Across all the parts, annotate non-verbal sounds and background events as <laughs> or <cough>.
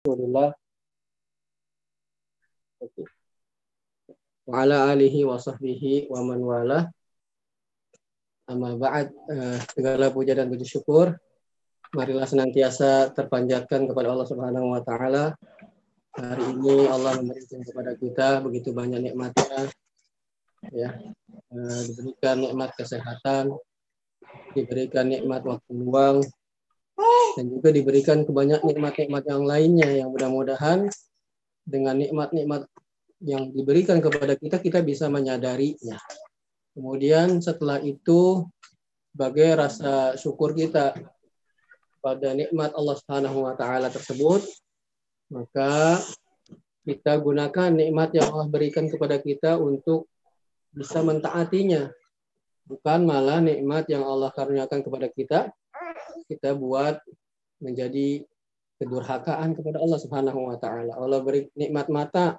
Rasulullah. Wa ala alihi wa sahbihi wa man wala. Amma ba'd uh, segala puja dan puji syukur. Marilah senantiasa terpanjatkan kepada Allah Subhanahu wa taala. Hari ini Allah memberikan kepada kita begitu banyak nikmatnya ya. Uh, diberikan nikmat kesehatan diberikan nikmat waktu luang dan juga diberikan kebanyak nikmat-nikmat yang lainnya yang mudah-mudahan dengan nikmat-nikmat yang diberikan kepada kita kita bisa menyadarinya. Kemudian setelah itu sebagai rasa syukur kita pada nikmat Allah Subhanahu wa taala tersebut maka kita gunakan nikmat yang Allah berikan kepada kita untuk bisa mentaatinya bukan malah nikmat yang Allah karuniakan kepada kita kita buat menjadi kedurhakaan kepada Allah Subhanahu wa taala. Allah beri nikmat mata.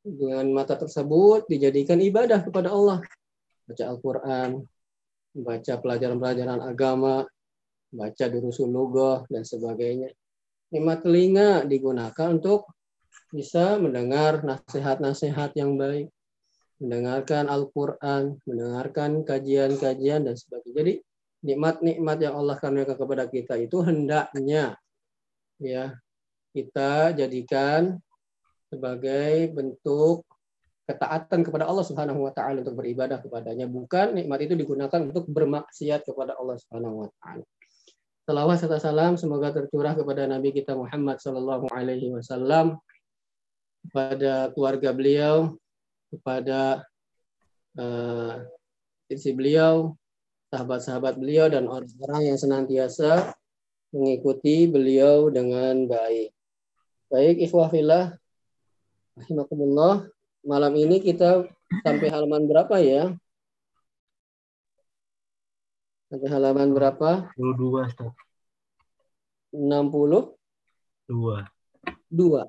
Dengan mata tersebut dijadikan ibadah kepada Allah. Baca Al-Qur'an, baca pelajaran-pelajaran agama, baca durusul lugah dan sebagainya. Nikmat telinga digunakan untuk bisa mendengar nasihat-nasihat yang baik, mendengarkan Al-Qur'an, mendengarkan kajian-kajian dan sebagainya. Jadi nikmat-nikmat yang Allah karuniakan kepada kita itu hendaknya ya kita jadikan sebagai bentuk ketaatan kepada Allah Subhanahu wa taala untuk beribadah kepadanya bukan nikmat itu digunakan untuk bermaksiat kepada Allah Subhanahu wa taala. Salawat serta salam semoga tercurah kepada Nabi kita Muhammad sallallahu alaihi wasallam kepada keluarga beliau, kepada uh, istri beliau, sahabat-sahabat beliau dan orang-orang yang senantiasa mengikuti beliau dengan baik. Baik, ikhwafillah, rahimakumullah. Malam ini kita sampai halaman berapa ya? Sampai halaman berapa? 22, Ustaz. 60? 2. 2.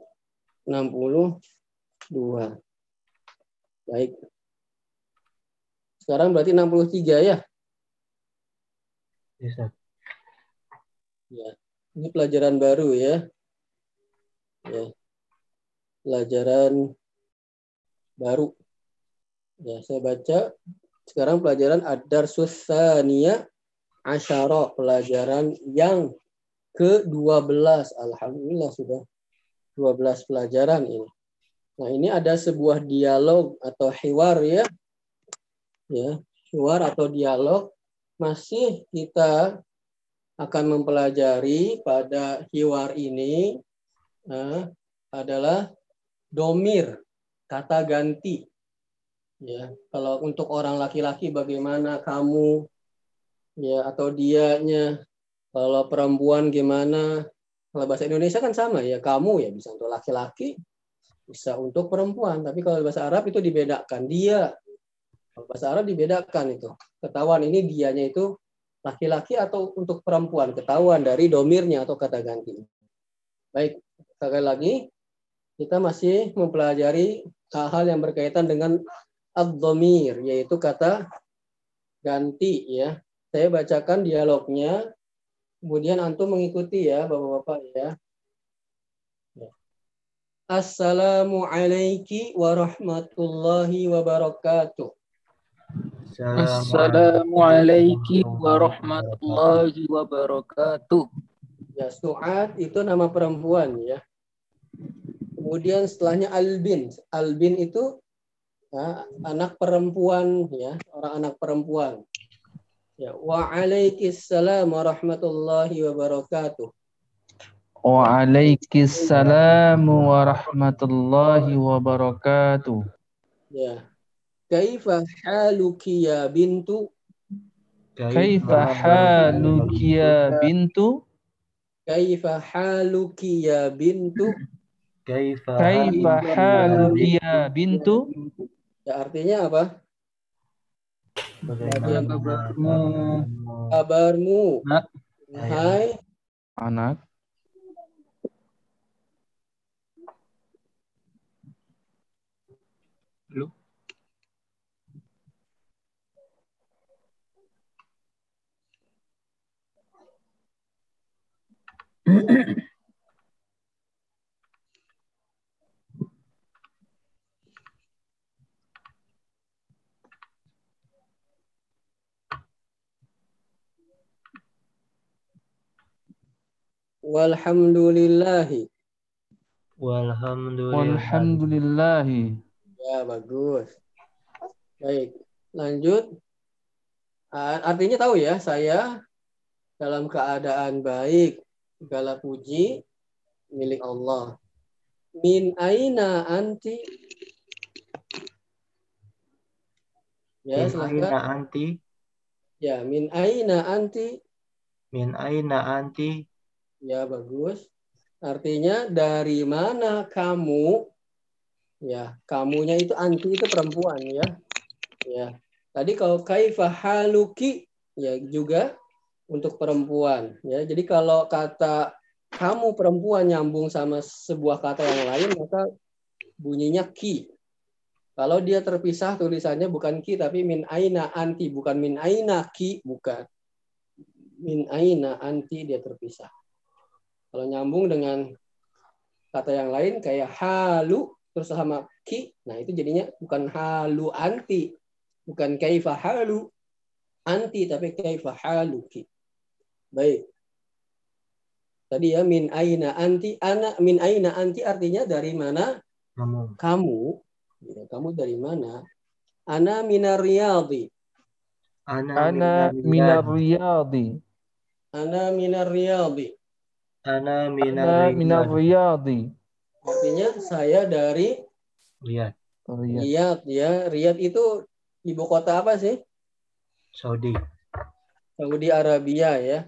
62. Baik. Sekarang berarti 63 ya? Bisa. Ya, ini pelajaran baru ya. Ya. Pelajaran baru. Ya, saya baca sekarang pelajaran Adar Susania Asyara, pelajaran yang ke-12. Alhamdulillah sudah 12 pelajaran ini. Nah, ini ada sebuah dialog atau hiwar ya. Ya, hiwar atau dialog masih kita akan mempelajari pada hiwar ini uh, adalah domir, kata ganti. Ya, kalau untuk orang laki-laki bagaimana kamu ya atau dianya, kalau perempuan gimana? Kalau bahasa Indonesia kan sama ya, kamu ya bisa untuk laki-laki, bisa untuk perempuan. Tapi kalau bahasa Arab itu dibedakan dia bahasa Arab dibedakan itu. Ketahuan ini dianya itu laki-laki atau untuk perempuan. Ketahuan dari domirnya atau kata ganti. Baik, sekali lagi kita masih mempelajari hal-hal yang berkaitan dengan ad-domir, yaitu kata ganti ya. Saya bacakan dialognya, kemudian antum mengikuti ya, Bapak-bapak ya. Assalamualaikum warahmatullahi wabarakatuh. Assalamualaikum warahmatullahi wabarakatuh. Ya, Su'ad itu nama perempuan ya. Kemudian setelahnya Albin. Albin itu ya, anak perempuan ya, orang anak perempuan. Ya, waalaikumsalam warahmatullahi wabarakatuh. Waalaikumsalam warahmatullahi wabarakatuh. Ya, Kaifa haluki ya bintu? Kaifa haluki ya bintu? Kaifa haluki ya bintu? Kaifa haluki ya bintu? Ya artinya apa? Bagaimana kabarmu? Kabarmu. Hai. Anak. Walhamdulillahi. Walhamdulillahi. Walhamdulillahi. Ya, bagus. Baik, lanjut. Artinya tahu ya, saya dalam keadaan baik segala puji milik Allah. Min aina anti? Ya, Min silakan. aina anti? Ya, min aina anti? Min aina anti? Ya, bagus. Artinya dari mana kamu? Ya, kamunya itu anti itu perempuan ya. Ya. Tadi kalau kaifa haluki ya juga untuk perempuan ya. Jadi kalau kata kamu perempuan nyambung sama sebuah kata yang lain maka bunyinya ki. Kalau dia terpisah tulisannya bukan ki tapi min aina anti bukan min aina ki bukan. Min aina anti dia terpisah. Kalau nyambung dengan kata yang lain kayak halu terus sama ki, nah itu jadinya bukan halu anti, bukan kaifa halu anti tapi kaifa haluki. Baik. Tadi ya min aina anti ana min aina anti artinya dari mana Kamu. kamu? Ya, kamu dari mana? Ana minar riyadi. Ana, Ana minar riyadi. Ana minar riyadi. Ana minar minar riyad. riyadi. Artinya saya dari Riyad. Riyad. Riyadh ya. Riyadh itu ibu kota apa sih? Saudi. Saudi Arabia ya.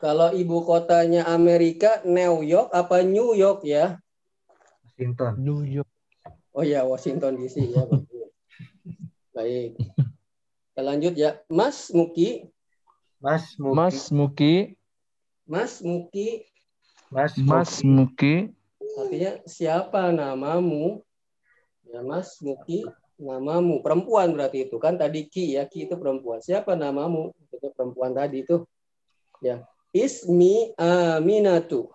Kalau ibu kotanya Amerika, New York apa New York ya? Washington. New York. Oh ya, Washington DC ya. <laughs> Baik. Kita lanjut ya. Mas Muki, Mas Muki. Mas Muki. Mas Muki Mas Mas Muki. Muki. artinya siapa namamu? Ya, Mas Muki namamu. Perempuan berarti itu kan tadi Ki ya, Ki itu perempuan. Siapa namamu? Itu perempuan tadi itu. Ya. Ismi Aminatu.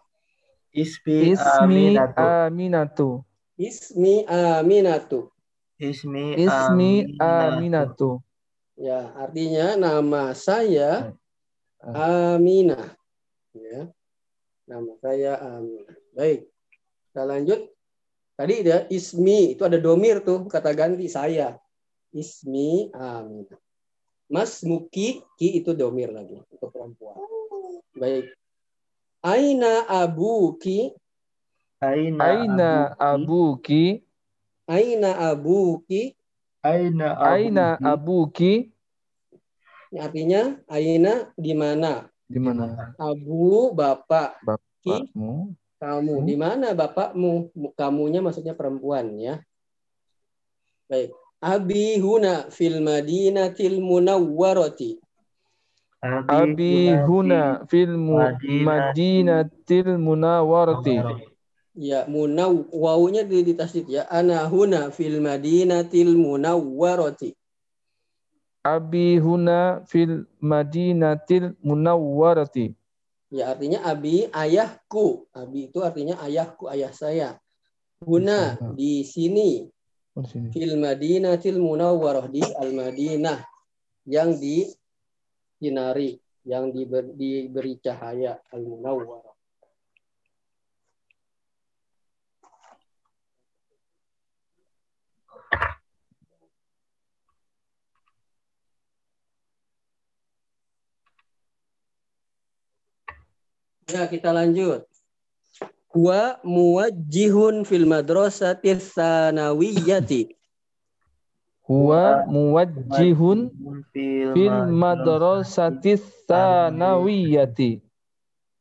Ismi Ismi Aminatu. Aminatu. Ismi Aminatu. Ismi Ismi Aminatu. Aminatu. Ya, artinya nama saya Aminah. Ya. Nama saya Aminah. Baik. Kita lanjut. Tadi ada ismi, itu ada domir tuh, kata ganti saya. Ismi Aminah. Mas Muki, ki itu domir lagi untuk perempuan. Baik. Aina abuki, Aina, Aina abuki? abuki? aina abuki, Aina Aina abuki? Ini abuki? artinya aina di mana? Di mana Abu bapak, ki bapakmu? kamu. Hmm. Di mana bapakmu? Kamunya maksudnya perempuan ya. Baik. Abi huna fil madinatil munawwarati. Abi huna fil Madinatil Munawwarati. Ya, munaw wawunya di, di tasdid ya. Ana huna fil madinatil munawwarati. Abi huna fil Madinatil Munawwarati. Ya, artinya abi ayahku. Abi itu artinya ayahku, ayah saya. Huna Bisa. di sini di sini. fil madinatil munawwarah di al madinah yang di sinari yang diber- diberi cahaya al munawwarah Ya, kita lanjut. Wa muwajjihun fil madrasati tsanawiyati. Huwa muwajjihun fil madrasati tsanawiyati.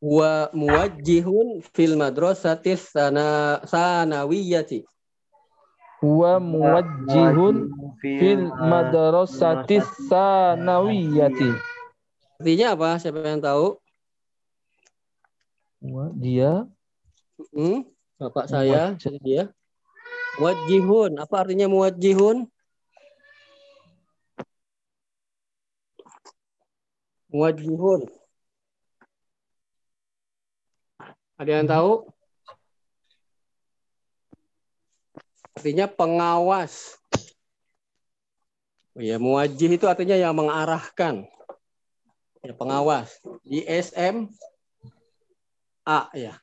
Wa muwajjihun fil madrasati tsana- tsanawiyati. Huwa muwajjihun fil madrasati tsanawiyati. Artinya apa? Siapa yang tahu? Huwa dia Hmm? Bapak saya, jadi dia. Muwajjihun. Apa artinya muwajjihun? Muwajjihun. Ada yang tahu? Artinya pengawas. Oh ya, muwajjih itu artinya yang mengarahkan. Ya, pengawas. Di SM SMA ya.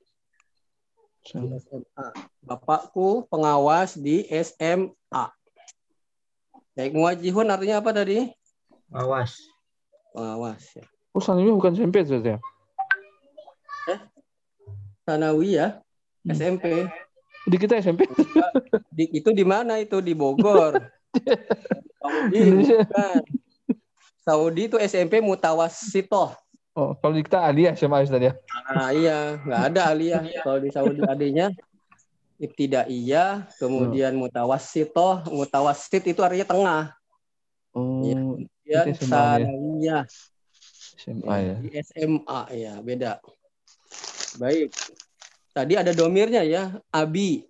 SMA. Bapakku pengawas di SMA. Baik, muwajihun artinya apa tadi? Awas. Pengawas ya. Oh, sanawiyah bukan SMP Ustaz ya? Sanawiyah, Hmm. SMP. Di kita SMP. <laughs> Di, itu di mana itu? Di Bogor. <laughs> Saudi, Indonesia. bukan. Saudi itu SMP Mutawasitoh. Oh, kalau di kita aliyah SMA Ustaz ya. Nah, iya, nggak ada aliyah. Kalau di Saudi adanya ibtidaiyah, kemudian mutawassitoh. Mutawassit itu artinya tengah. Oh, Ya, Itu SMA ya. SMA ya. Di SMA ya, beda. Baik. Tadi ada domirnya ya, abi.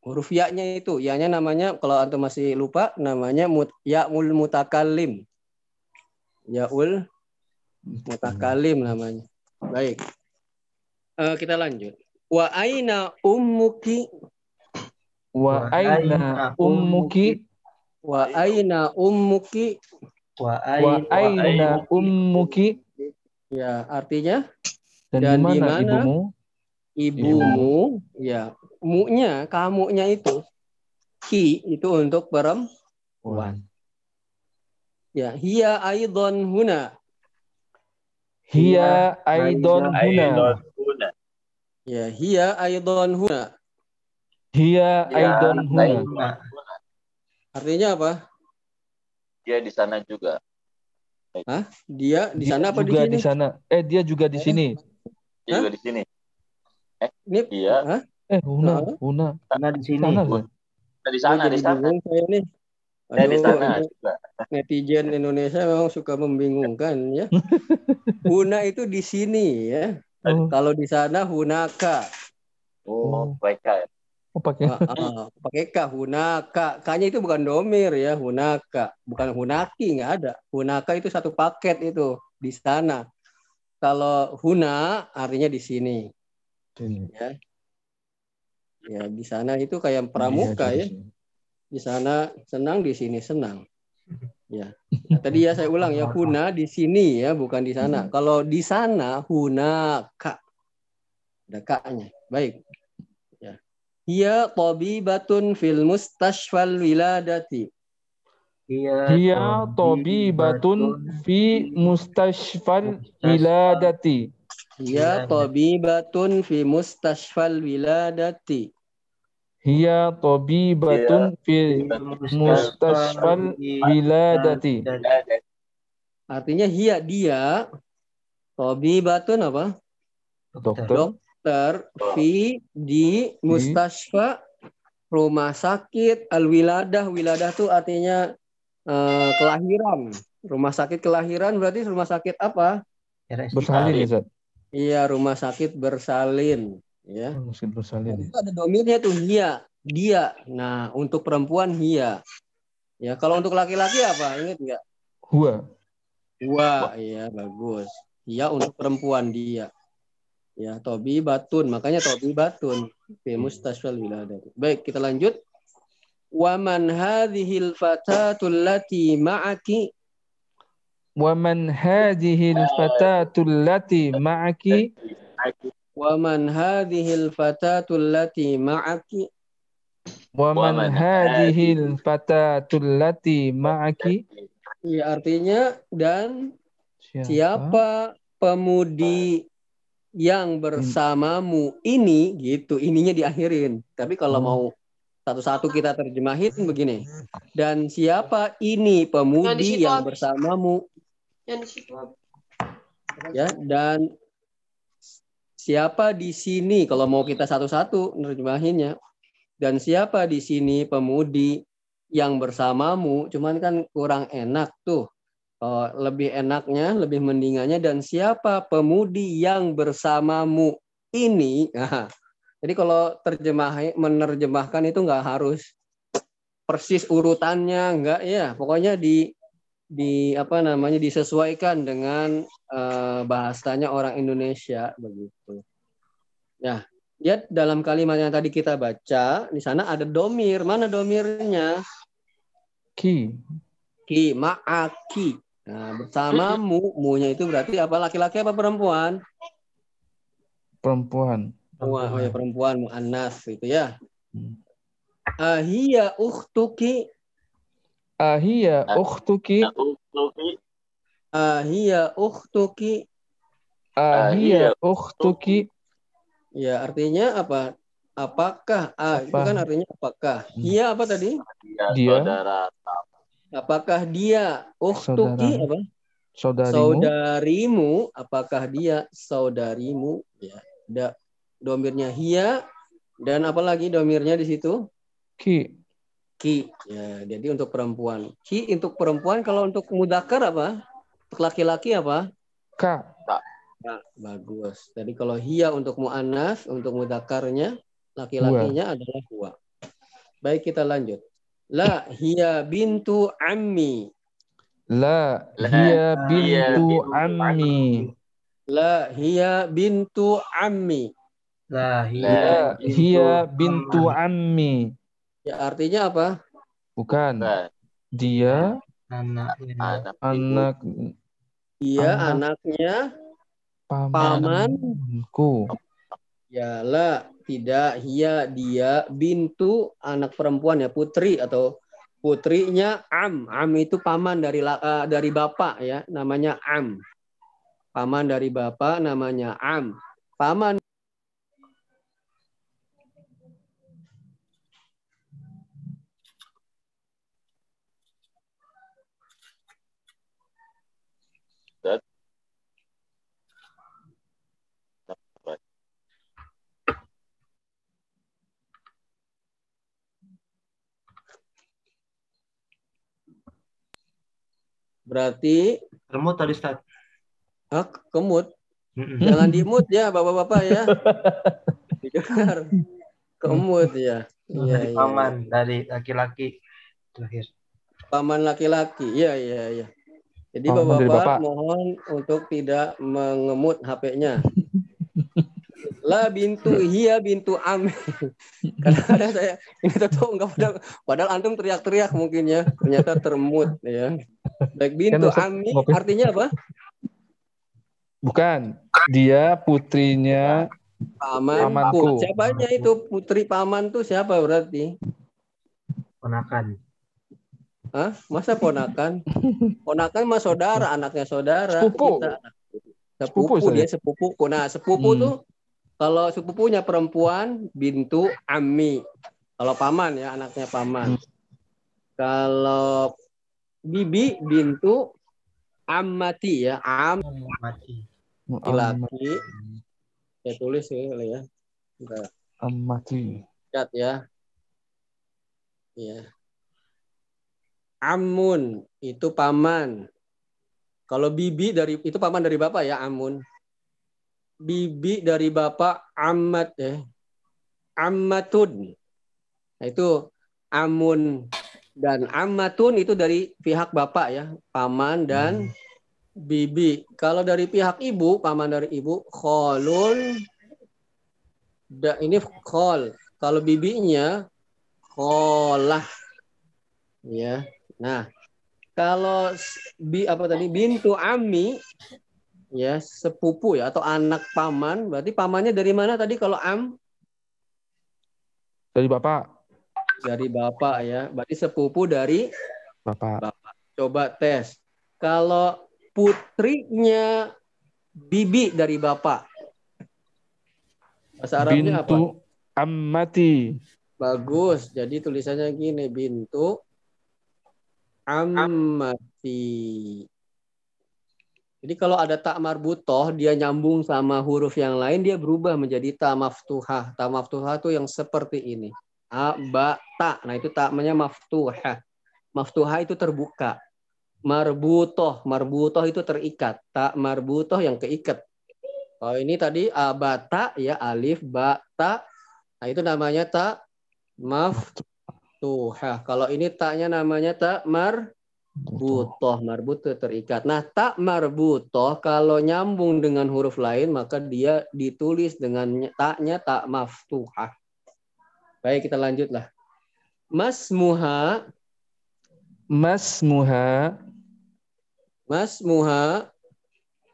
Huruf ya-nya itu, ya-nya namanya kalau antum masih lupa namanya mut, ya'ul mutakallim. Ya'ul mutakalim namanya. Baik. Eh, kita lanjut. Wa aina ummuki Wa aina ummuki wa aina ummuki Wa aina ummuki. Ya artinya dan, Dan di mana? mana? ibumu? ibumu? Ya mu-nya kamunya itu ki itu untuk perempuan. Ya hiya aidon huna. Hiya aidon huna. ya hiya aidon huna. Hiya aidon huna. artinya apa Dia di sana juga. dia di sana apa di juga sini di sana. Eh, dia juga di sini. Dia Hah? juga di sini. ini Iya. Hah? Eh, huna, Hah? huna. Karena di sini. Sana, di sana, di sana. saya nih di Aduh, sana ini juga. netizen Indonesia memang suka membingungkan ya. <laughs> Huna itu di sini ya. Oh, Kalau di sana hunaka. Oh, mereka ya. Oh pakai. Ah, ah, pakai k hunaka. K-nya itu bukan domir ya, hunaka. Bukan hunaki nggak ada. Hunaka itu satu paket itu di sana. Kalau huna artinya di sini. Ya di sana itu kayak pramuka ya. Iya, Di sana senang, di sini senang. <laughs> Ya. Nah, tadi ya saya ulang ya, huna di sini ya, bukan di sana. Kalau di sana hunaka. Ada k-nya. Baik. Ya. Hiya tabibatun fil mustashfal wiladati. Hiya Hiya tabibatun fi mustashfal wiladati. Hiya tabibatun fi mustashfal wiladati. Hiya tabibatun fi mustashfal wiladati. Artinya hiya dia tabibatun apa? Dokter Dokter fi di mustashfa rumah sakit al wiladah wiladah itu artinya eh, kelahiran. Rumah sakit kelahiran berarti rumah sakit apa? bersalin ya. Iya, rumah sakit bersalin, ya. Mungkin bersalin. ya. Itu ada domirnya tuh hia, dia. Nah, untuk perempuan hia. Ya, kalau untuk laki-laki apa? Ingat nggak? Huwa. Wah, iya bagus. Hia untuk perempuan dia. Ya, tobi batun. Makanya tobi batun. Fi mustashfal. Baik, kita lanjut. Wa man hadhil fatatul lati ma'aki Wa man hadhihi al-fatatu allati ma'aki wa man hadhil fatatul lati ma'aki wa man man hadhihi al-fatatu allati ma'aki Ya, artinya dan siapa pemudi yang bersamamu ini gitu ininya diakhirin. Tapi kalau Oh. mau satu-satu kita terjemahin begini. Dan siapa ini pemudi yang bersamamu? Ya dan siapa di sini? Kalau mau kita satu-satu nerjemahinnya. Dan siapa di sini pemudi yang bersamamu? Cuman kan kurang enak tuh Oh, lebih enaknya, lebih mendingannya dan siapa pemudi yang bersamamu ini. <laughs> Nah, jadi kalau terjemah menerjemahkan itu nggak harus persis urutannya, nggak ya. Pokoknya di di apa namanya disesuaikan dengan eh, bahasanya orang Indonesia begitu. Ya, lihat dalam kalimat yang tadi kita baca di sana ada domir. Mana domirnya? ki Ki ma'aki. Nah, bersamamu, mu-nya itu berarti apa laki-laki apa perempuan? perempuan. Wah, oh ya perempuan muannas itu ya. Hmm. Ahia ukhtuki Ahia ukhtuki ahia ukhtuki ahia ukhtuki ya artinya apa? Apakah ah itu Apa? kan artinya apakah? Dia apa tadi? Dia, Dia. saudara. Apakah dia ukhtuki Saudara. apa? saudarimu Saudarimu, apakah dia saudarimu? Ya, ada domirnya hia dan apa lagi domirnya di situ? ki Ki. Ya, jadi untuk perempuan. Ki untuk perempuan kalau untuk mudakar apa? Untuk laki-laki apa? ka Nah, bagus. Jadi kalau hia untuk mu'annas, untuk mudakarnya, laki-lakinya adalah huwa. Baik, kita lanjut. La hia bintu ammi. la hiya hiya bintu ammi La hia bintu ammi. Lah, La iya. hiya bintu ammi Ya, artinya apa? bukan dia Anaknya. anak anak Ia Anak. anaknya pamanku ya la tidak hia dia bintu anak perempuan ya putri atau putrinya am. Am itu paman dari eh, dari bapak ya namanya am. Paman dari bapak namanya am. Paman berarti Remut tadi Ustaz. ah, kemut Mm-mm. jangan dimut ya bapak-bapak ya didengar kemut ya iya dari iya paman dari laki-laki terakhir. paman laki-laki. Iya, iya, iya. Jadi Bapak-bapak Bapak. mohon untuk tidak mengemut HP-nya. La bintu hia bintu am. <laughs> Kadang-kadang saya ini tuh enggak padahal, padahal antum teriak-teriak mungkin ya. Ternyata termut ya. Baik bintu Ustaz, ami artinya apa? bukan dia putrinya Pamanku. Pamanku. Siapanya itu putri paman tuh siapa berarti? Ponakan. Hah? Masa ponakan? Ponakan mah saudara, anaknya saudara. Sepupu. Kita Sepupu, sepupu dia sepupu. Nah, sepupu Hmm. tuh kalau sepupunya perempuan bintu ammi. Kalau paman ya anaknya paman. Hmm. Kalau bibi bintu ammati ya, am Mati. laki-laki. Saya tulis ya kali ya. Bentar, amati lihat ya. Ya. Amun itu paman. Kalau bibi dari itu paman dari bapak ya amun. Bibi dari bapak amat ya. Ammatun. Nah, itu amun dan ammatun itu dari pihak bapak ya, paman dan bibi. Kalau dari pihak ibu, paman dari ibu, kholun. Da, ini khol. Kalau bibinya kholah. Ya. Nah, kalau bi apa tadi bintu ami ya sepupu ya atau anak paman. Berarti pamannya dari mana tadi kalau am? Dari bapak. Dari bapak ya. Berarti sepupu dari bapak. coba tes. Kalau putrinya bibi dari bapak. Bahasa Arabnya apa? Bintu ammati. Bagus. Jadi tulisannya gini. Bintu ammati jadi kalau ada tak marbutoh dia nyambung sama huruf yang lain dia berubah menjadi ta maftuhah. Ta maftuhah itu yang seperti ini. A ba ta. Nah itu taknya maftuhah. Maftuhah itu terbuka. Marbutoh. Marbutoh itu terikat. Tak marbutoh yang keikat. Kalau ini tadi abata ya alif ba ta. Nah itu namanya tak maftuhah. Kalau ini taknya namanya tak marbutoh. Marbutoh terikat. Nah tak marbutoh kalau nyambung dengan huruf lain maka dia ditulis dengan taknya tak maftuhah. Baik kita lanjutlah. Masmuha. Masmuha. Masmuha.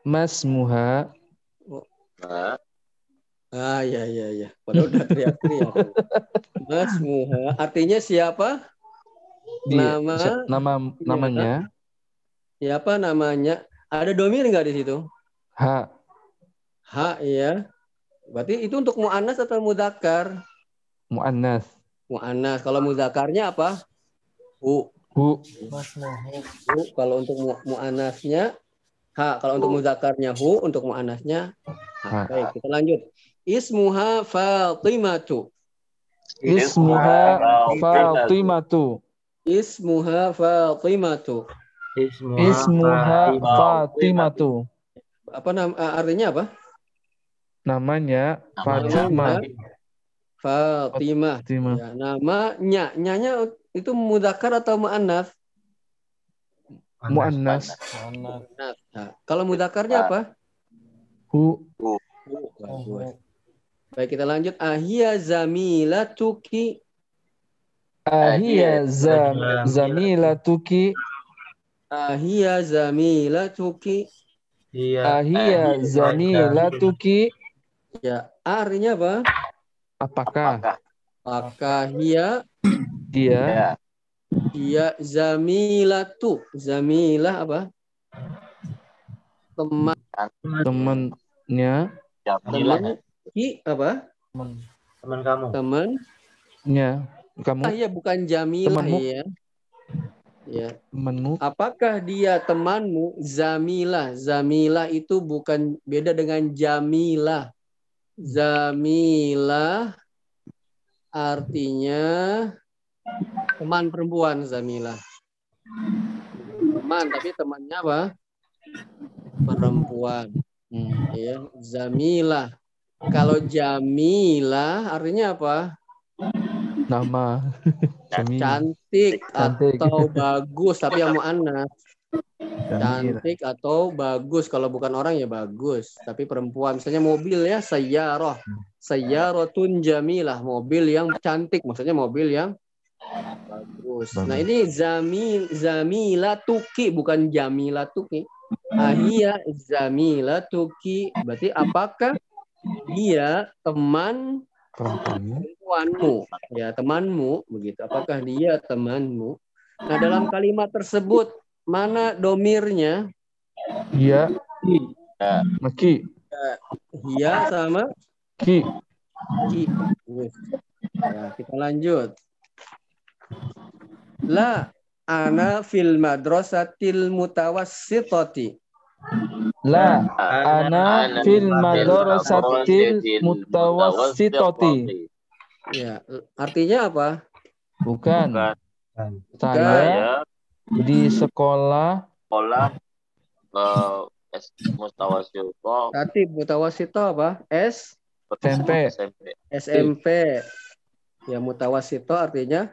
Masmuha. Nah, Ah iya iya iya. Padahal udah teriak-teriak. <laughs> Masmuha. Artinya siapa? Di, Nama- nama namanya Siapa namanya? Ada domir nggak di situ? ha Ha iya. Berarti itu untuk mu'annas atau mudakar? muannas. Mu'annas. Kalau mudakarnya apa? Hu. Hu Hu. Kalau untuk mu mu'annasnya ha. Kalau untuk mudakarnya hu, untuk mu'annasnya. Ha. Baik, kita lanjut. Ismuha Fatimatu. ismuha Fatimatu. Ismuha Fatimatu. Ismuha Fatimatu. Apa nama artinya apa? Namanya Fatimah. Fatimah. Fatimah. Ya, namanya, nyanya itu mudakar atau mu'annas? Muannas. Nah, kalau mudakarnya apa? Hu Bagus. Baik, kita lanjut. Ahia zamilatuki. Ahia zam, zamilatuki Ahia zamilatuki. Iya. Ahia zamilatuki Ya, A artinya apa? apakah Apakah? Hiya dia Ya. hiya zamilatu. Zamilah apa? Teman temannya teman ki apa? Teman kamu. Temannya. Kamu Ah iya bukan jamilah Temanmu. ya. Ya. temanmu Apakah dia temanmu? Zamilah. Zamilah itu bukan beda dengan jamilah. Zamilah artinya teman perempuan Zamilah. Teman, tapi temannya apa? Perempuan. Hmm. Ya, Zamilah. Kalau Jamilah artinya apa? Nama. <laughs> Cantik, Cantik. atau bagus, tapi yang mu'annas. Jamil. cantik atau bagus kalau bukan orang ya bagus tapi perempuan misalnya mobil ya sayyaroh sayyaratun jamilah mobil yang cantik maksudnya mobil yang bagus Bagus. nah ini zamil zamila tuki bukan jamila tuki ahia zamila tuki berarti apakah dia teman perempuannya perempuanmu ya temanmu begitu. Apakah dia temanmu? Nah dalam kalimat tersebut mana domirnya? Dia Ya. maki Hia sama? Ki. Ki. Wih. Ya, kita lanjut. La ana fil madrasatil mutawassitati. La ana fil madrasatil mutawassitati Ya, artinya apa? bukan Bukan. saya Saya di sekolah sekolah eh S Mustawasyuto Tatib mutawassito apa? S SMP. SMP. SMP. Ya mutawassito artinya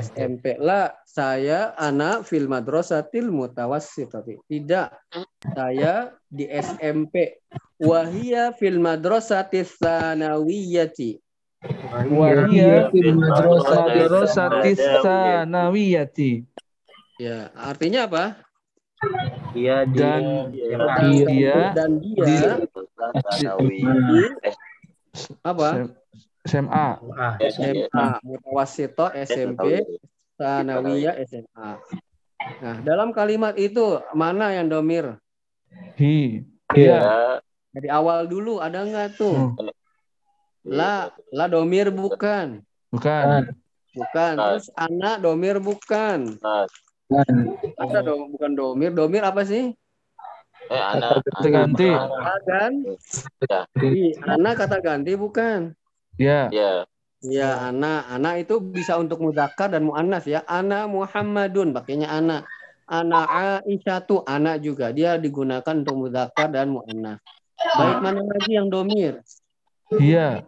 SMP. La saya anak fil madrasatil mutawassitati. Tidak. Saya di SMP. Wahia fil madrasatis sanawiyati. wahia fil madrasatis sanawiyati Ya, artinya apa? Dia di Dan SMA. dia Dan dia di Sanawi. apa? SMA SMA, mutawassito SMP, sanawiyah SMA. Nah, dalam kalimat itu mana yang domir? hi Ya. dia Dari awal dulu ada nggak tuh? Hmm, La, la domir bukan. bukan Bukan. Terus anak domir bukan. Nah, Ada dong, bukan domir. Domir apa sih? eh anak Kata ganti. Kata kan? Ya. Ih, Anak kata ganti bukan. Ya Ya. Ya, anak. Anak itu bisa untuk mudakar dan mu'annas ya. Anak Muhammadun, pakainya anak. Anak Aisyah tuh anak juga. Dia digunakan untuk mudakar dan mu'annas. Baik mana lagi yang domir? dia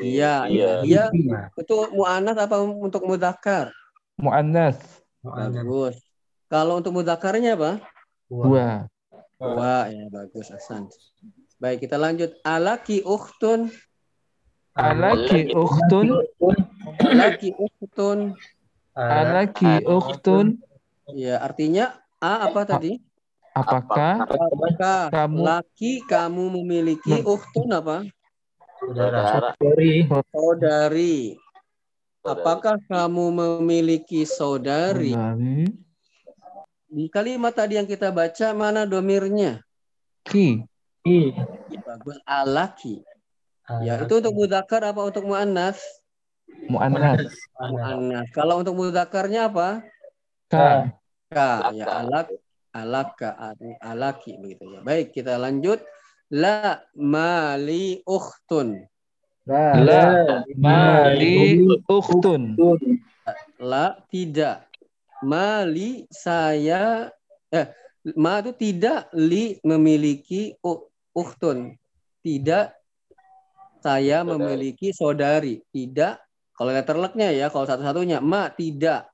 Iya, Iya. iya. Iya. Itu mu'annas apa untuk mudakar? muannas Bagus. Kalau untuk mudakarnya apa? dua Wah, ya bagus Hasan. Baik, kita lanjut. Alaki ukhtun, alaki ukhtun alaki ukhtun. alaki ukhtun Ya, artinya A apa tadi? apakah Apakah Kamu- laki kamu memiliki ukhtun apa? Saudara. Dari Saudari. Apakah kamu memiliki saudari? Saudari. Di kalimat tadi yang kita baca mana domirnya? Ki. i Bagus. Alaki. Ya, itu untuk mudakar apa untuk muannas? Mu'annas. Muannas. Kalau untuk mudakarnya apa? Ka. Ka. Ya, alak. Alaka. Alaki begitu ya. Baik, kita lanjut. La mali ukhtun. La. Mali. Ukhtun. La tidak. Mali saya eh ma itu tidak li memiliki ukhtun. Tidak saya Saudari. memiliki saudari. Tidak kalau letter leknya ya, kalau satu-satunya ma tidak.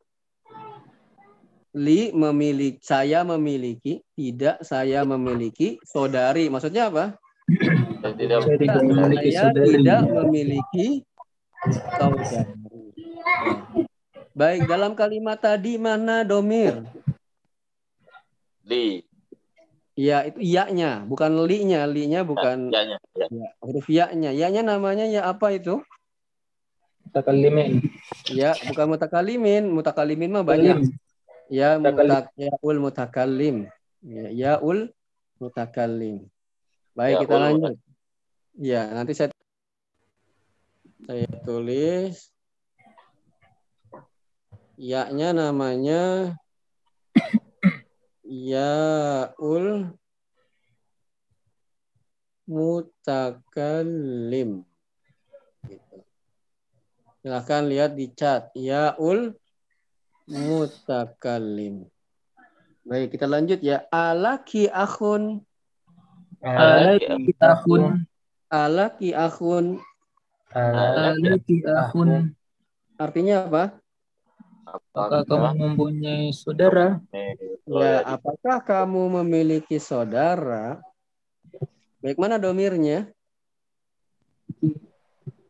Li memiliki saya memiliki, tidak saya memiliki saudari. Maksudnya apa? Saya tidak Saya tidak memiliki saya saudari. tidak memiliki saudari. Baik, dalam kalimat tadi mana domir? di. Ya, itu iya-nya, bukan li-nya. Li-nya bukan Ya, ya, ya. ya, huruf ya-nya. Ya-nya namanya ya apa itu? Mutakallimin. Ya, bukan mutakalimin. Mutakalimin mah banyak. Ya, mutak, yaul mutakallim. Ya, yaul mutakallim. Baik, kita Yaul lanjut. Ya, nanti saya saya tulis ya-nya namanya yaul mutakallim. Gitu. Silahkan lihat di chat. Yaul mutakallim. Baik, kita lanjut ya. Alaki akhun. Alaki akhun. Alaki akhun. Alaki akhun. Artinya apa? Apakah kamu mempunyai saudara? Ya, apakah kamu memiliki saudara? Baik, mana domirnya?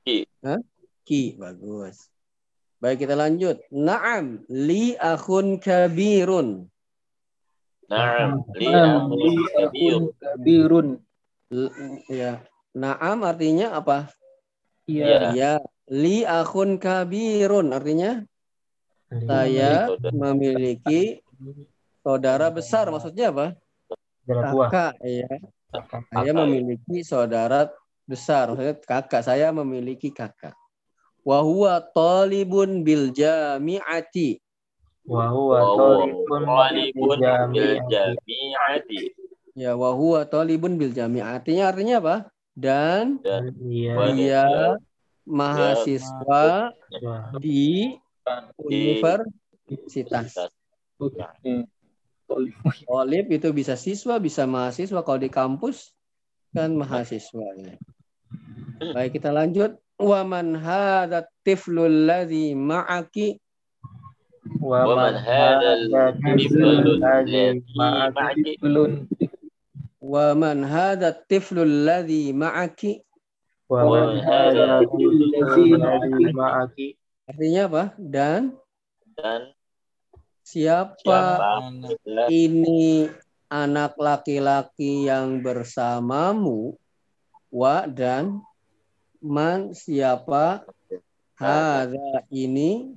Ki. Hah? Ki, bagus. Baik, kita lanjut. Naam, li akhun kabirun. Naam, li akhun kabirun. Ya. Naam artinya apa? Iya. Ya, li akhun kabirun artinya saya memiliki saudara besar. Maksudnya apa? Kakak, ya. Saya memiliki saudara besar. Maksudnya kakak. Saya memiliki kakak. Wahuwa talibun bil jami'ati. Wa huwa Wa huwa talibun bil jami'ati. Ya, wahuwa talibun bil jami'ati. Artinya, artinya apa? Dan Iya. Dia mahasiswa di universitas. Oke. Olip itu bisa siswa, bisa mahasiswa. Kalau di kampus kan mahasiswa. ya. Baik, kita lanjut. Wa man hadha tiflul ladzi ma'aki Wa man hadal tiflul ladzi ma'aki. Belum. wa man hadha tiflul ladzi ma'aki Wa Wa man hadha hadha tiflul ladzi ma'aki. Artinya apa? Dan Dan siapa siapa ini anak laki-laki yang bersamamu wa dan man siapa hadza ini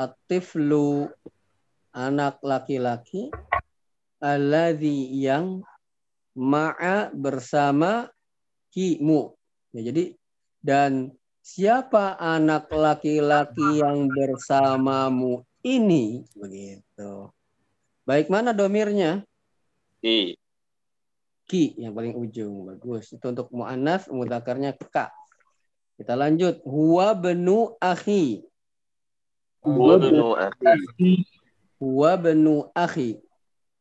atiflu anak laki-laki alladzi yang ma'a bersama kimu ya, jadi dan siapa anak laki-laki yang bersamamu ini? Begitu. Baik mana domirnya? Di. ki yang paling ujung. Bagus. Itu untuk muannas mudzakarnya ka kita lanjut. Huwa benu akhi. Wa benu akhi. huwa benu akhi.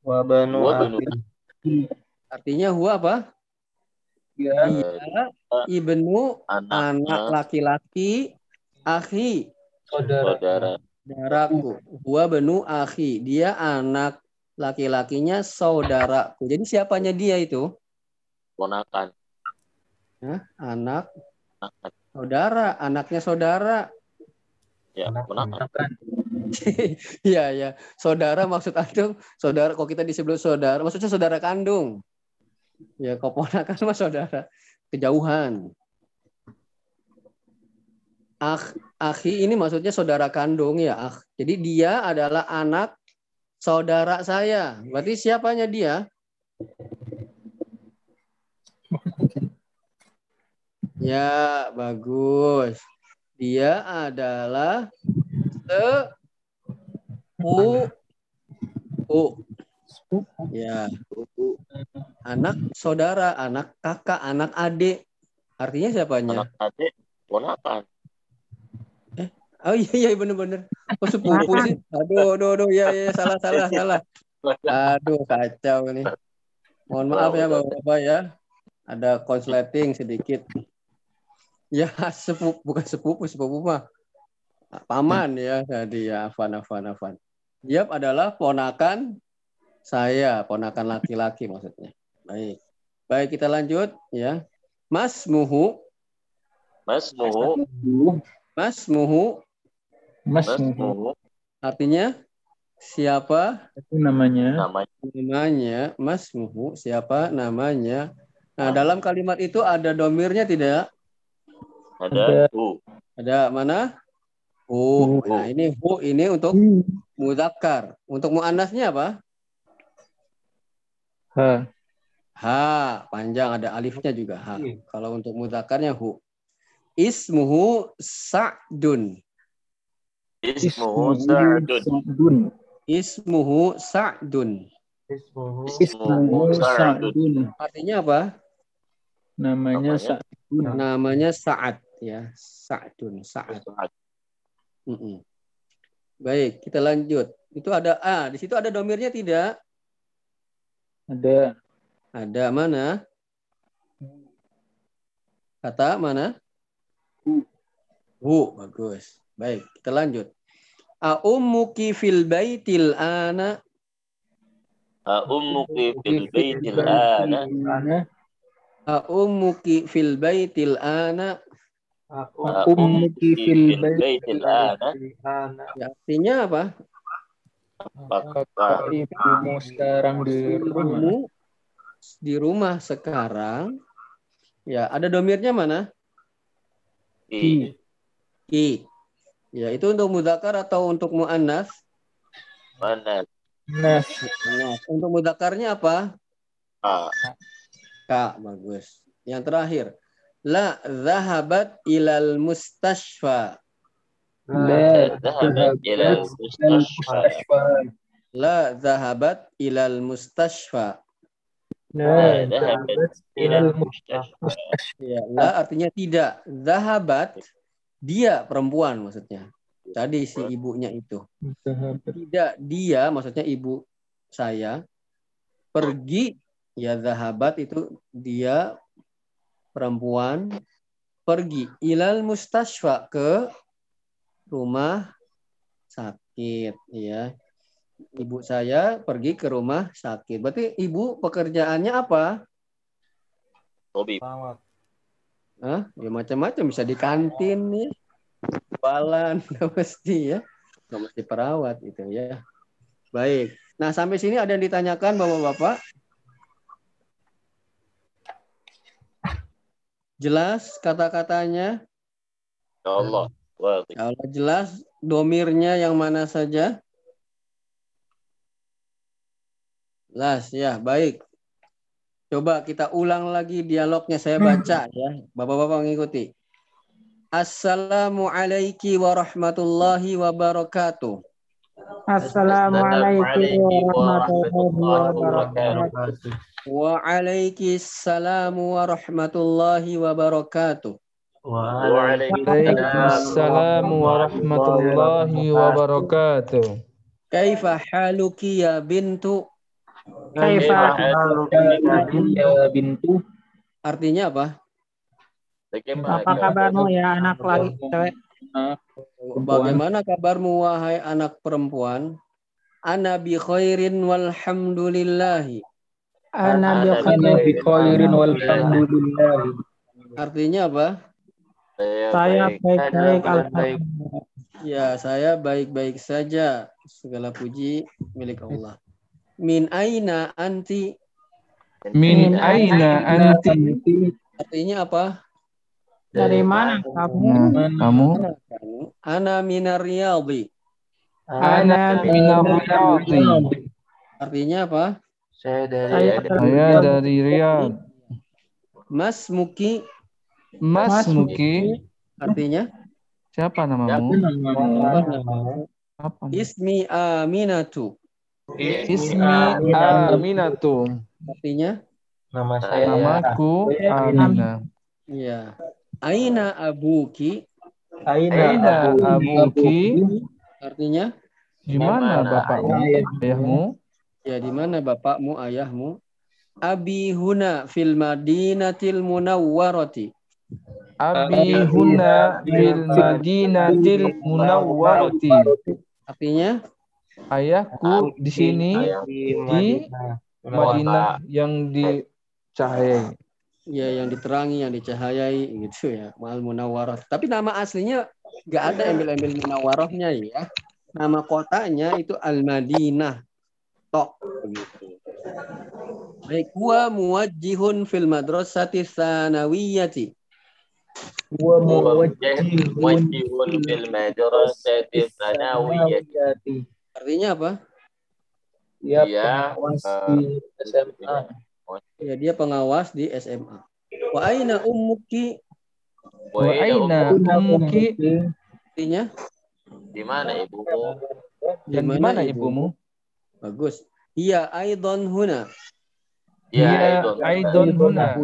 Wa banu Wa benu akhi. artinya huwa apa. Dia ibnu anak. laki-laki akhi. Saudara. saudara. saudaraku. Huwa benu akhi. Dia anak laki-lakinya saudaraku. Jadi siapanya dia itu? Ponakan. Hah? anak. Ponakan. saudara. Anaknya saudara. Ya, ponakan. <laughs> Iya ya, saudara maksud antum saudara kok kita disebut saudara, maksudnya saudara kandung. Ya keponakan mah saudara kejauhan. Akh, akhi ini maksudnya saudara kandung ya, akh. Jadi dia adalah anak saudara saya. Berarti siapanya dia? Ya, bagus. Dia adalah se u u ya anak saudara, anak kakak, anak adik. Artinya siapanya? Anak adik, ponakan. Oh iya iya bener-bener. Oh sepupu sih. Aduh, aduh, aduh, ya, ya salah, salah, <laughs> salah. Aduh, kacau ini. Mohon maaf ya bapak-bapak ya. Ada konsleting sedikit. Ya sepupu, bukan sepupu, sepupu mah paman ya tadi ya, Afan, Afan, Afan. Dia adalah ponakan saya, ponakan laki-laki maksudnya. Baik. Baik, kita lanjut ya. Mas Muhu, Mas Muhu, Mas Muhu. Mas Muhu. Artinya siapa? Itu namanya. namanya. Namanya Mas Muhu. Siapa namanya? Nah dalam kalimat itu ada domirnya tidak? Ada Hu. ada mana? Hu nah ini hu ini untuk muzakkar. Untuk muannasnya apa Ha. ha panjang ada alifnya juga ha kalau untuk mudzakarnya hu ismuhu sa'dun Ismuhu Sa'dun. Ismuhu sa'dun Ismuhu Ismuhu Sa'dun. Artinya apa Namanya? Sa'dun. namanya Sa'ad ya Sa'dun Sa'ad Mm-mm. Baik, kita lanjut. Itu ada ah di situ ada domirnya tidak? Ada Ada mana? Kata mana? Hu. Hu, bagus. Baik, kita lanjut. A ummuki fil baitil ana A ummuki fil baitil ana. A ummuki fil baitil ana A Ummuki fil baitil ana. anak ya, artinya apa? Kakak ibumu sekarang di rumah. Di rumah sekarang. Ya, ada domirnya mana? I. Ki. Ya, itu untuk mudzakkar atau untuk muannas? Mana? Nas. Nah, untuk mudzakarnya apa? A. Kak, bagus. Yang terakhir, la zahabat ilal mustashfa. La Dhahabat ila mustashfa. La zahabat ilal mustashfa. La Dhahabat ila mustashfa. Ya, la artinya tidak. Zahabat dia perempuan maksudnya. Tadi si ibunya itu. Tidak dia maksudnya ibu saya pergi ya zahabat itu dia perempuan pergi ilal mustashfa ke rumah sakit ya. Ibu saya pergi ke rumah sakit. Berarti ibu pekerjaannya apa? Tabib. Hah? Ya macam-macam bisa di kantin nih. Jualan <laughs> nggak mesti ya. Nggak mesti perawat itu ya. Baik. Nah, sampai sini ada yang ditanyakan Bapak-bapak? Jelas kata-katanya? Ya Allah. Kalau jelas domirnya yang mana saja? Jelas ya, baik. Coba kita ulang lagi dialognya saya baca ya. Bapak-bapak mengikuti. Assalamualaikum warahmatullahi wabarakatuh. Assalamualaikum warahmatullahi wabarakatuh. Waalaikumsalam warahmatullahi wabarakatuh. Waalaikumsalam warahmatullahi wabarakatuh. Kaifa haluki ya bintu? Kaifa Ya bintu. Artinya apa? Apa kabarmu ya anak lagi cewek? Bagaimana kabarmu wahai anak perempuan? Ana bi khairin walhamdulillahi. Ana bi Ana Ana bi khairin walhamdulillah. Artinya apa? Saya baik-baik alhamdulillah. Ya, saya baik-baik saja. Segala puji milik Allah. Min aina anti? Min aina anti? Artinya apa? Dari mana kamu? Kamu Ana minar riyadhi. Ana minar riyadhi. Artinya apa? Saya dari Saya Saya dari Riyadh. Mas Muki Mas Muki, artinya siapa namamu? Apa? ismi Aminatu. Ismi Aminatu. Artinya Nama saya Namaku Amina. ya. Aina abuki Aina abuki? artinya Di mana bapakmu? Ayahmu? ya di mana bapakmu ayahmu? Abi huna fil madinatil munawwarati. Abi huna fil madinatil munawwarati. Artinya Ayahku di sini di Madinah yang dicahayai. ya yang diterangi, yang dicahayai gitu ya. Mal munawwarah. Tapi nama aslinya nggak ada embel-embel munawwarahnya ya. Nama kotanya itu Al-Madinah. Tok begitu. Baik, huwa muwajjihun fil madrasati tsanawiyati. Wa Wajibun bil madrasati tsanawiyah. Artinya apa? Ya, Dia pengawas eh, di SMA. Ya, dia pengawas di SMA. Wa aina ummuki? Wa aina ummuki? Artinya Di mana ibumu? Dan di mana ibumu? Bagus. Iya aidon huna. Dia Aidon huna.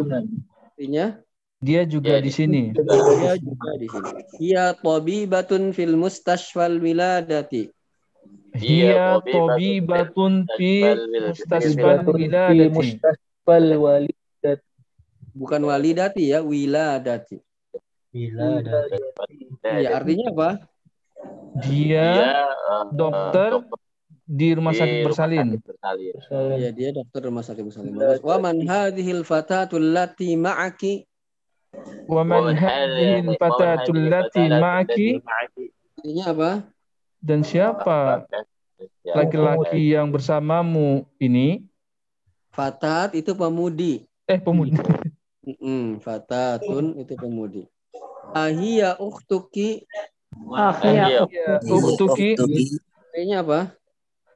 Artinya Dia juga di sini. dia juga di sini. Iya tabibatun fil mustashfal wiladati. Dia tobibatun fi mustasfal Di wiladati. Mustasfal Walidat. Bukan walidati ya, wiladati. Bila dari Iya, artinya apa? Dia eh, dokter di rumah sakit bersalin. bersalin. Iya, dia dokter rumah sakit. Bagus. Wa man hadhil fatatul lati ma'aki? Wa man hadhihi fatatul lati ma'aki? Artinya apa? Dan siapa laki-laki yang bersamamu ini? Fatat itu pemudi. Eh, pemuda. Mm-mm, fatatun itu pemudi. Ahia ukhtuki Ah, iya. Ya, Uktuki, artinya apa?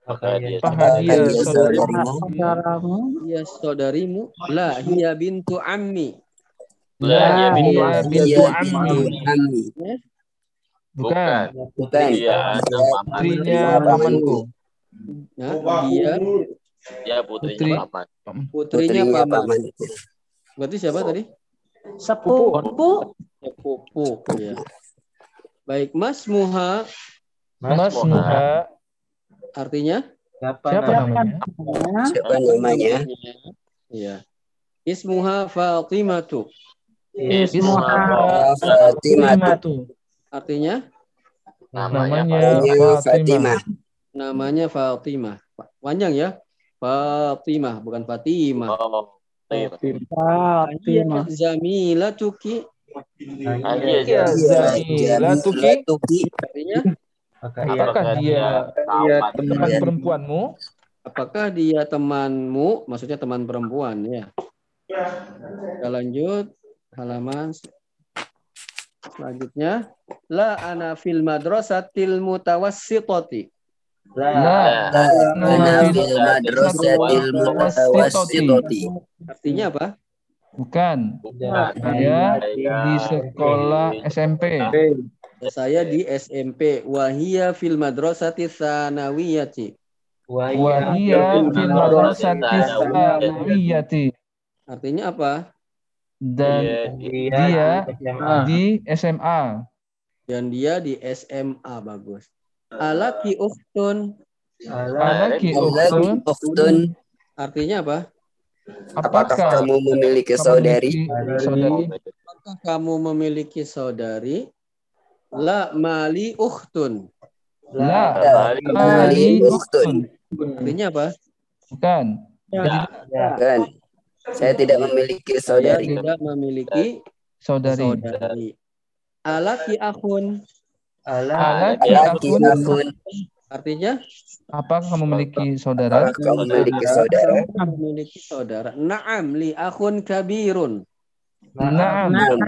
Maka dia apakah dia saudaramu? Saudaramu. Iya saudarimu. La hiya bintu ammi. La, Dia bintu ammi. Bukan, Bukan. Dia putrinya pamanku. Nah, dia Putri. putrinya paman. putrinya paman. Berarti siapa tadi? Sepupu. Sepupu. Ya. Baik, Mas Muha Mas Muha, artinya siapa siapa namanya? namanya? Siapa namanya? Iya. Ismuha Fatimatu. Ismuha. Fatimah. Fatimatu. Artinya Namanya Fatimah. Fatimah. namanya Fatimah. Panjang ya? Fatimah bukan Fatimah. Oh, iya. Fatimah. Zamilatuki Iya, Zamilatuki. Tuki. artinya Maka ia Apakah dia kawan. teman perempuanmu? apakah dia temanmu? Maksudnya teman perempuan ya. Kita lanjut halaman selanjutnya. La ana fil madrasatil mutawassitati. La, Ana fil madrasatil mutawassitati. Artinya apa? bukan. Saya di sekolah SMP. Saya di SMP. Wahia fil madrasati sanawiyati. Wahia fil madrasati sanawiyati. Artinya apa? Dan dia di SMA. Dan dia di SMA bagus. Alaki ukhtun Alaki Ukhtun. artinya apa? Apakah apakah kamu memiliki saudari? saudari? Apakah kamu memiliki saudari? La mali ukhtun. La, Mali ukhtun. Artinya apa? bukan. Kan? Saya tidak memiliki Saya saudari. tidak memiliki Saudari. saudari. Alaki akhun. Alaki Laki akun, akun. Artinya apakah kamu memiliki saudara? Apakah kamu memiliki saudara? memiliki saudara. Naam li akhun kabirun. Na'am. Akhun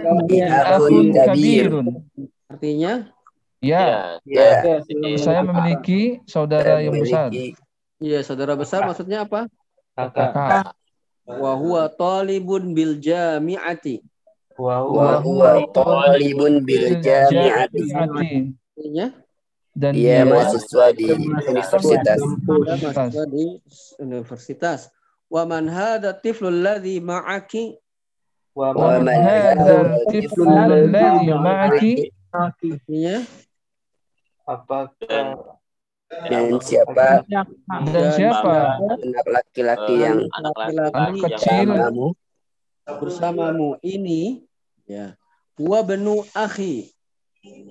Akhun kabir. kabirun. Artinya Ya, Ya. Ya, saya memiliki saudara yang besar. Iya saudara besar maksudnya apa? Kakak. Kakak. Wa huwa talibun bil jami'ati. Wa wa huwa huwa talibun bil jami'ati. Artinya Dan Dia mahasiswa di universitas. Mahasiswa di universitas. Wa man hadha tiflu alladhi ma'aki wa man man hadzal tiflu alladhi ma'aki artinya apakah Dan siapa? dan siapa? Anak laki-laki yang anak laki anak laki-laki kecil. Kamu bersamamu ini ya wa benu akhi.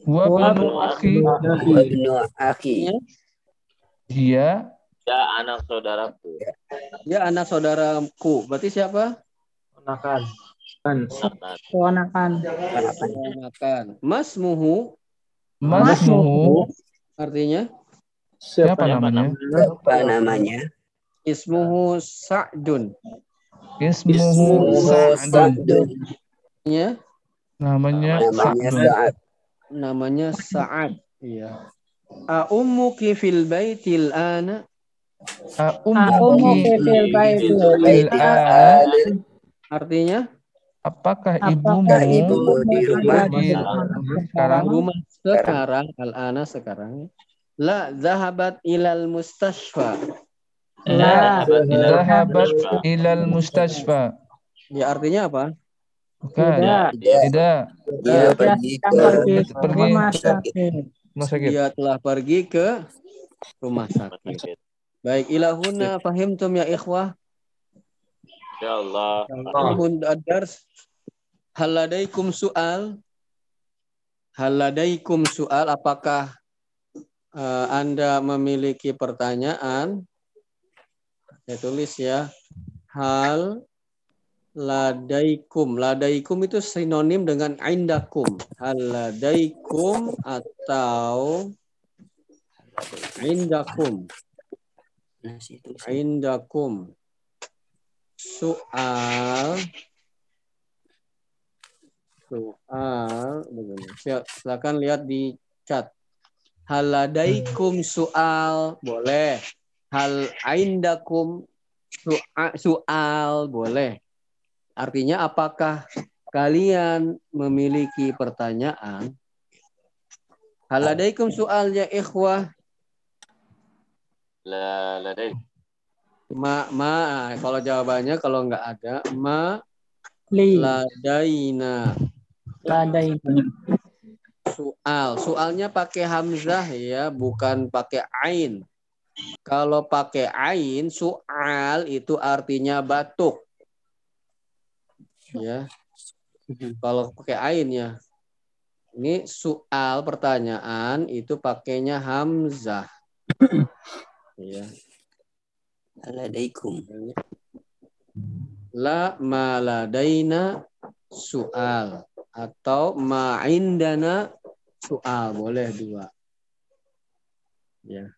Wa banu akhi. Wabnu akhi. Artinya dia ya anak saudaraku. Dia anak saudaraku. Berarti siapa? Ponakan. Anak Keponakan. makan masmuhu. Masmuhu. Artinya siapa namanya? siapa namanya? Ismuhu sa'dun. Ismuhu Sa'dun. Artinya namanya? Sa'ad. Namanya Sa'ad. Iya. A ummuki fil baitil ana? A Aku mau ummuki fil baitil. Al artinya? Apakah Apakah ibumu ibumu di rumah? di sekarang? rumah sekarang al-ana sekarang la zahabat ilal mustashfa. La. zahabat ilal mustashfa. ya artinya apa? Bukan. Tidak. tidak. Dia pergi ke pergi rumah sakit. rumah sakit. Dia telah pergi ke rumah sakit. Baik ilahuna fahimtum ya ikhwah. Ya Allah Ilmun ad-dars hal ladaikum su'al? Hal ladaikum su'al? Apakah eh, Anda memiliki pertanyaan saya tulis ya. Hal ladaikum. Ladaikum itu sinonim dengan indakum. Hal ladaikum atau indakum. Indakum. Soal. Soal. Begini. Sil- Silakan lihat di chat. Haladaikum soal boleh. Hal aindakum soal, boleh. Artinya apakah kalian memiliki pertanyaan? Haladaikum soal ya ikhwah. la Ma, ma, kalau jawabannya kalau nggak ada, ma Li. ladaina. Soal, soalnya pakai hamzah ya, bukan pakai ain. Kalau pakai ain, soal itu artinya batuk. Ya. Kalau pakai ain ya. Ini soal pertanyaan itu pakainya hamzah. Ya. Alaikum. La maladaina soal atau ma'indana soal boleh dua. Ya.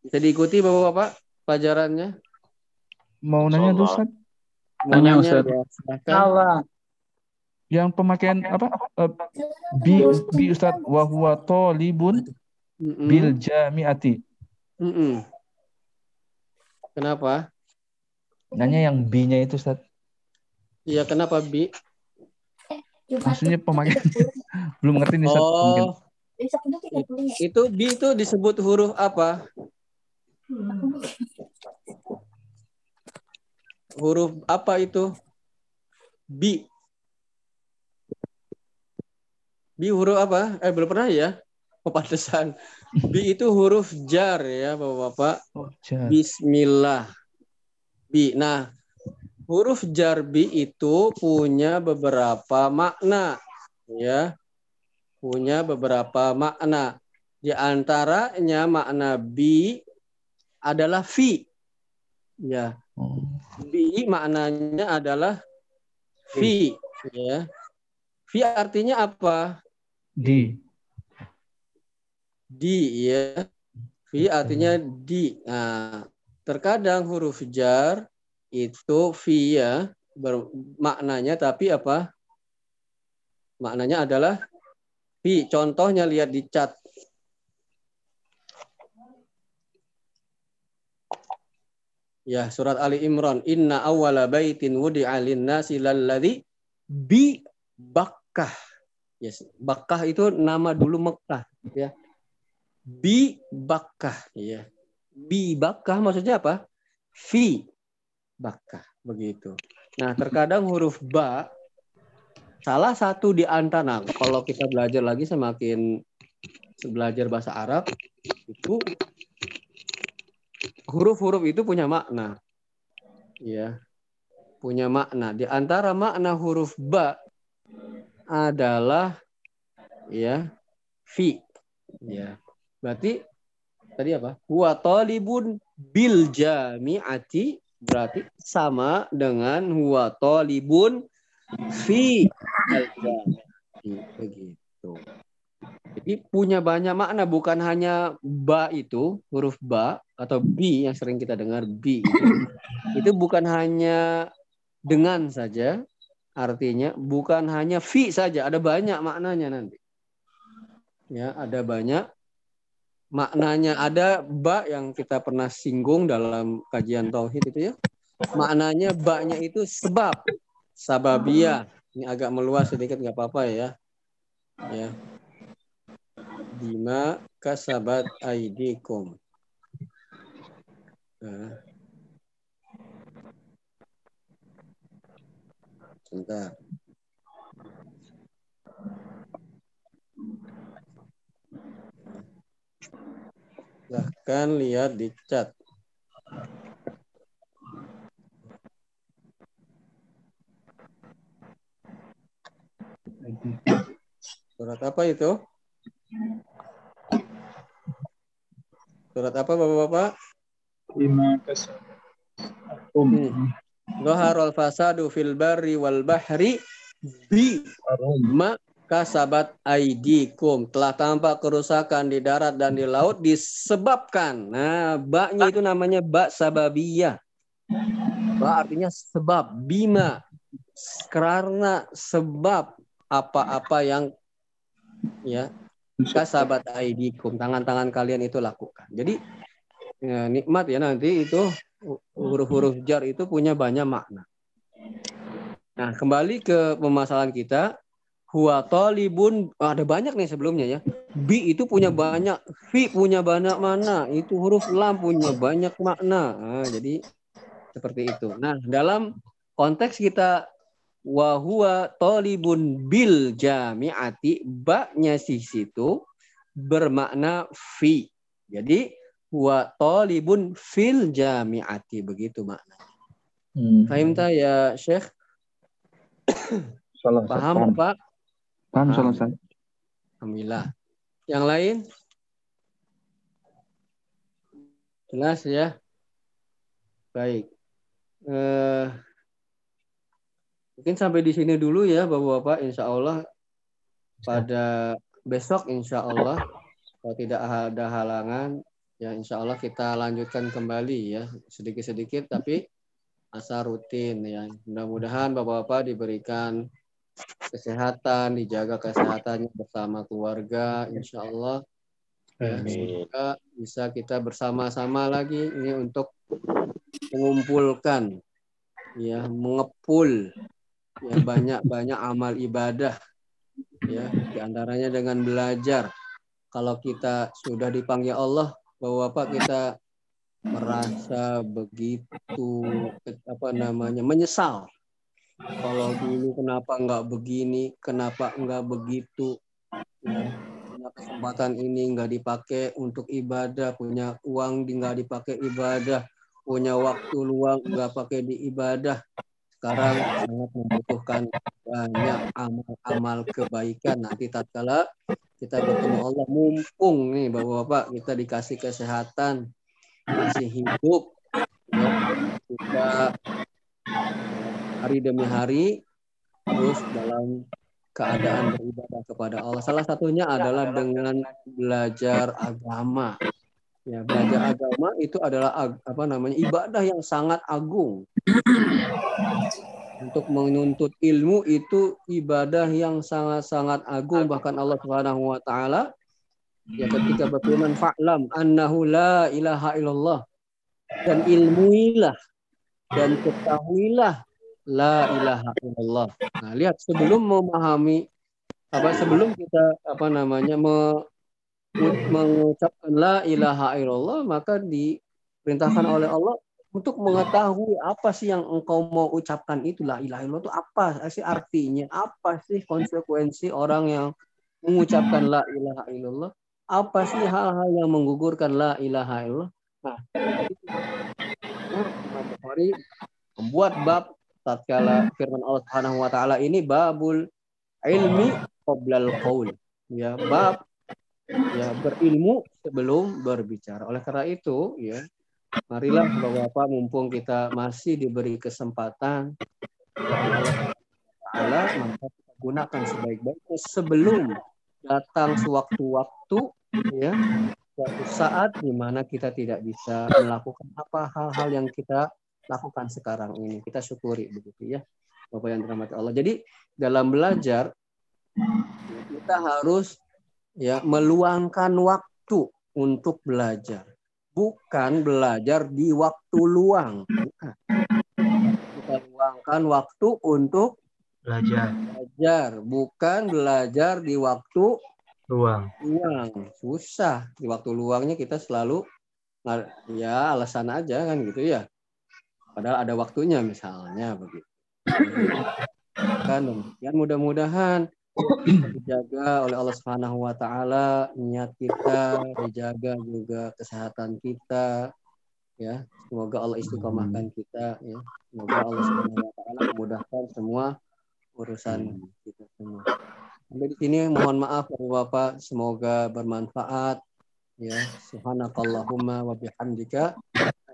Bisa diikuti bapak-bapak pelajarannya? mau nanya dulu Ustaz nanya, Ustaz. ya, yang pemakaian apa Eh, bi bi Ustaz wa huwa talibun Mm-mm. bil jami'ati Mm-mm. Kenapa? nanya yang bi-nya itu Ustaz Iya kenapa bi? maksudnya pemakaian <laughs> belum ngerti nih Ustaz mungkin Oh, itu bi itu disebut huruf apa? Huruf apa itu? Bi. Bi huruf apa? Eh belum pernah ya? <laughs> Oh, pantesan. Bi itu huruf jar ya, Bapak-bapak. oh, jar. Bismillah. Bi. Nah, huruf jar bi itu punya beberapa makna, ya. Punya beberapa makna. Di antaranya makna bi adalah fi. Ya, Oh, bi maknanya adalah fi, ya. Fi artinya apa? di Di, ya. Fi artinya di. Nah, terkadang huruf jar itu fi ya bermaknanya tapi apa? Maknanya adalah fi. Contohnya lihat di cat. Ya, surat Ali Imran. Inna awwala baitin wudi'a lin-nasi lalladzi bi Bakkah. Yes, Bakkah itu nama dulu Mekah, ya. Bi Bakkah, ya. Bi Bakkah maksudnya apa? Fi Bakkah, begitu. Nah, terkadang huruf ba salah satu di antara kalau kita belajar lagi semakin belajar bahasa Arab itu huruf-huruf itu punya makna. Ya. Punya makna. Di antara makna huruf ba adalah ya fi. Ya. Berarti tadi apa? Huwa talibun bil jami'ati berarti sama dengan huwa talibun fi. Begitu. Jadi punya banyak makna bukan hanya ba itu huruf ba atau bi yang sering kita dengar bi itu, itu bukan hanya dengan saja artinya bukan hanya fi saja ada banyak maknanya nanti ya ada banyak maknanya ada ba yang kita pernah singgung dalam kajian tauhid itu ya. Maknanya ba-nya itu sebab. Sababiyah. Ini agak meluas sedikit nggak apa-apa ya. Ya. Bima kasabat aidikum. Nah. Silahkan lihat di chat. Surat apa itu? Surat apa Bapak-bapak? Lima kesal. Hmm. Zaharul fasadu fil barri wal bahri bi ma kasabat aidikum telah tampak kerusakan di darat dan di laut disebabkan. Nah, baknya itu namanya bak sababiyah. Ba artinya sebab bima karena sebab apa-apa yang ya kasabat aidikum tangan-tangan kalian itu lakukan. Jadi ya, nikmat ya nanti itu huruf-huruf jar itu punya banyak makna. Nah, kembali ke pemasalan kita huwa talibun ada banyak nih sebelumnya ya. Bi itu punya banyak, fi punya banyak mana, itu huruf lam punya banyak makna. Nah, jadi seperti itu. Nah, dalam konteks kita wa huwa talibun bil jami'ati ba-nya di situ bermakna fi. Jadi huwa talibun fil jami'ati begitu maknanya. Hmm. Fahim tak ya Syekh? Salah, Paham Pak? Paham salah saya. Alhamdulillah. Yang lain? Jelas ya? Baik. Eh, mungkin sampai di sini dulu ya Bapak-Bapak. Insya Allah pada besok Insya Allah kalau tidak ada halangan ya Insya Allah kita lanjutkan kembali ya sedikit-sedikit tapi asal rutin ya. Mudah-mudahan Bapak-Bapak diberikan kesehatan, dijaga kesehatannya bersama keluarga, insya Allah. Ya, semoga bisa kita bersama-sama lagi ini untuk mengumpulkan, ya, mengepul ya banyak-banyak amal ibadah, ya, di antaranya dengan belajar. Kalau kita sudah dipanggil Allah, bahwa Bapak kita merasa begitu apa namanya menyesal kalau dulu kenapa nggak begini, kenapa nggak begitu, ya, punya kesempatan ini nggak dipakai untuk ibadah, punya uang nggak dipakai ibadah, punya waktu luang nggak pakai di ibadah. Sekarang sangat membutuhkan banyak amal-amal kebaikan. Nanti tatkala kita bertemu Allah, mumpung nih bapak-bapak kita dikasih kesehatan, masih hidup, ya, kita hari demi hari terus dalam keadaan beribadah kepada Allah. Salah satunya adalah dengan belajar agama. Ya, belajar agama itu adalah apa namanya ibadah yang sangat agung. untuk menuntut ilmu itu ibadah yang sangat-sangat agung bahkan Allah Subhanahu wa taala ya ketika berfirman fa'lam annahu la ilaha illallah dan ilmuilah dan ketahuilah la ilaha illallah. Nah, lihat sebelum memahami apa sebelum kita apa namanya me- mengucapkan la ilaha illallah maka diperintahkan oleh Allah untuk mengetahui apa sih yang engkau mau ucapkan itu. La ilaha illallah itu apa sih artinya? Apa sih konsekuensi orang yang mengucapkan la ilaha illallah? Apa sih hal-hal yang menggugurkan la ilaha illallah? Nah Imam Bukhari membuat bab tatkala firman Allah Subhanahu wa taala ini babul ilmi qoblal qaul. Ya bab ya berilmu sebelum berbicara. Oleh karena itu ya marilah Bapak mumpung kita masih diberi kesempatan Allah maka kita gunakan sebaik-baiknya sebelum datang sewaktu-waktu ya suatu saat di mana kita tidak bisa melakukan apa hal-hal yang kita lakukan sekarang ini. Kita syukuri begitu ya Bapak yang dirahmati Allah. Jadi dalam belajar kita harus ya meluangkan waktu untuk belajar. Bukan belajar di waktu luang. Bukan. Kita luangkan waktu untuk Belajar. belajar. Bukan belajar di waktu Ruang. luang. Susah. Di waktu luangnya kita selalu ya alasan aja kan gitu ya padahal ada waktunya misalnya begitu. Kan demikian mudah-mudahan dijaga oleh Allah Subhanahu wa taala niat kita dijaga juga kesehatan kita ya. Semoga Allah istiqomahkan kita ya. Semoga Allah Subhanahu wa taala memudahkan semua urusan kita semua. Sampai di sini mohon maaf Bapak-bapak, semoga bermanfaat. Ya, subhanakallahumma wa bihamdika.